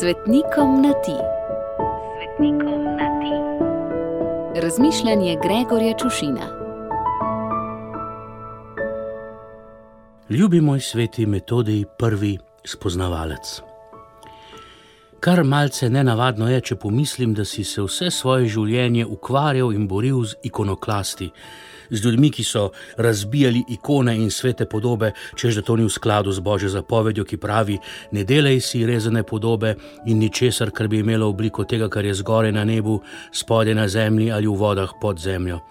Svetnikom na ti. Svetnikom na ti. Razmišljanje Gregorja Čušina. Ljubi moj sveti metodi, prvi spoznavalec. Kar malce nenavadno je, če pomislim, da si se vse svoje življenje ukvarjal in boril z ikonoklasti, z ljudmi, ki so razbijali ikone in svete podobe, čež da to ni v skladu z božjo zapovedjo, ki pravi: Ne delaj si rezane podobe in ničesar, kar bi imelo obliko tega, kar je zgoraj na nebu, spodaj na zemlji ali v vodah pod zemljo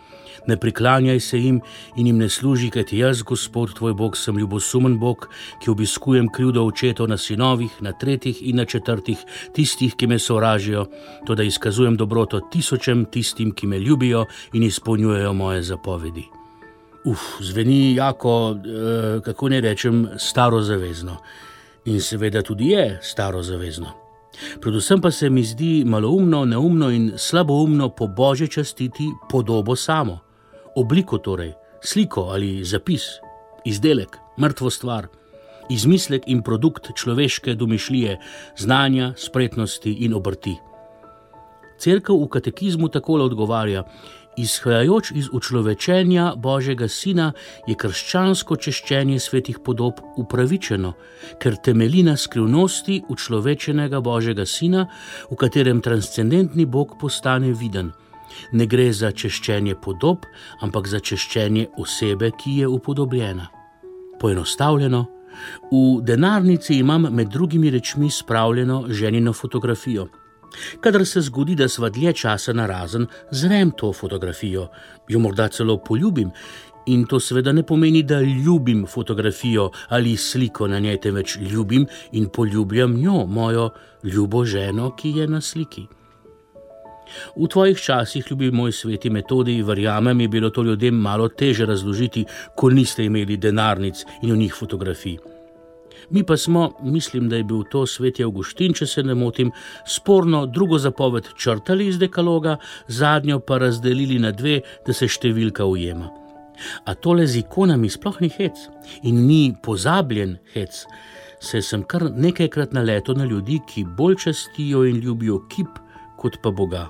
ne priklanjaj se jim in jim ne služi, ker ti jaz, Gospod, tvoj Bog, sem ljubosumen Bog, ki obiskujem krivdo očetov na sinovih, na tretjih in na četrtih, tistih, ki me sovražijo, to da izkazujem dobroto tisočem tistim, ki me ljubijo in izpolnjujejo moje zapovedi. Uf, zveni jako, eh, kako ne rečem, staro zavezno. In seveda tudi je staro zavezno. Predvsem pa se mi zdi maloumno, neumno in slaboumno po božji častiti podobo samo obliko, torej sliko ali zapis, izdelek, mrtvo stvar, izmislek in produkt človeške domišljije, znanja, spretnosti in obrti. Cerkev v katekizmu tako odgovarja: Izhajajoč iz učlovečenja Božjega Sina je krščansko češčenje svetih podob upravičeno, ker temelji na skrivnosti učlovečenega Božjega Sina, v katerem transcendentni Bog postane viden. Ne gre za češčenje podob, ampak za češčenje osebe, ki je upodobljena. Poenostavljeno, v denarnici imam med drugimi rečmi spravljeno ženino fotografijo. Kadar se zgodi, da sva dlje časa na razen, zrem to fotografijo, jo morda celo poljubim. In to seveda ne pomeni, da ljubim fotografijo ali sliko na njej, temveč ljubim in poljubljam njo, mojo ljubo ženo, ki je na sliki. V tvojih časih, ljubi moj sveti metodi, verjamem, je bilo to ljudem malo teže razložiti, ko niste imeli denarnic in v njih fotografij. Mi pa smo, mislim, da je bil to svet Augustin, če se ne motim, sporno drugo zapoved črtali iz dekaloga, zadnjo pa razdelili na dve, da se številka ujema. A tole z ikonami sploh ni hec in ni pozabljen hec. Se sem kar nekajkrat naletel na ljudi, ki bolj častijo in ljubijo kip kot pa Boga.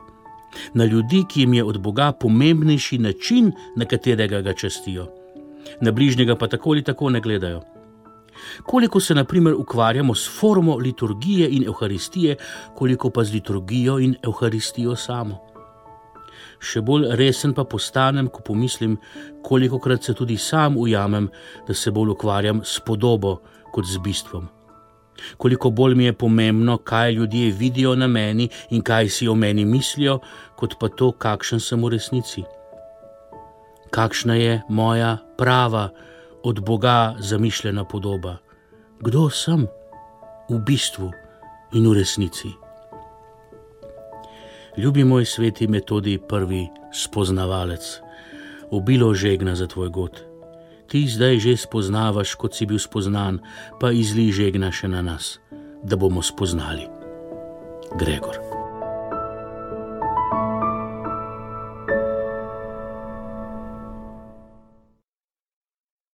Na ljudi, ki jim je od Boga pomembnejši način, na katerega ga častijo. Na bližnjega pa tako ali tako ne gledajo. Koliko se, na primer, ukvarjamo s formo liturgije in evharistije, koliko pa z liturgijo in evharistijo samo. Še bolj resen pa postanem, ko pomislim, koliko krat se tudi sam ujamem, da se bolj ukvarjam s podobo kot z bistvom koliko bolj mi je pomembno, kaj ljudje vidijo na meni in kaj si o meni mislijo, kot pa to, kakšen sem v resnici. Kakšna je moja prava, od Boga zamišljena podoba? Kdo sem v bistvu in v resnici? Ljubi moj sveti metodi, prvi spoznavalec, obilo žegna za tvoj god ti zdaj že spoznavaš, kot si bil spoznan, pa izli žegna še na nas, da bomo spoznali. Gregor.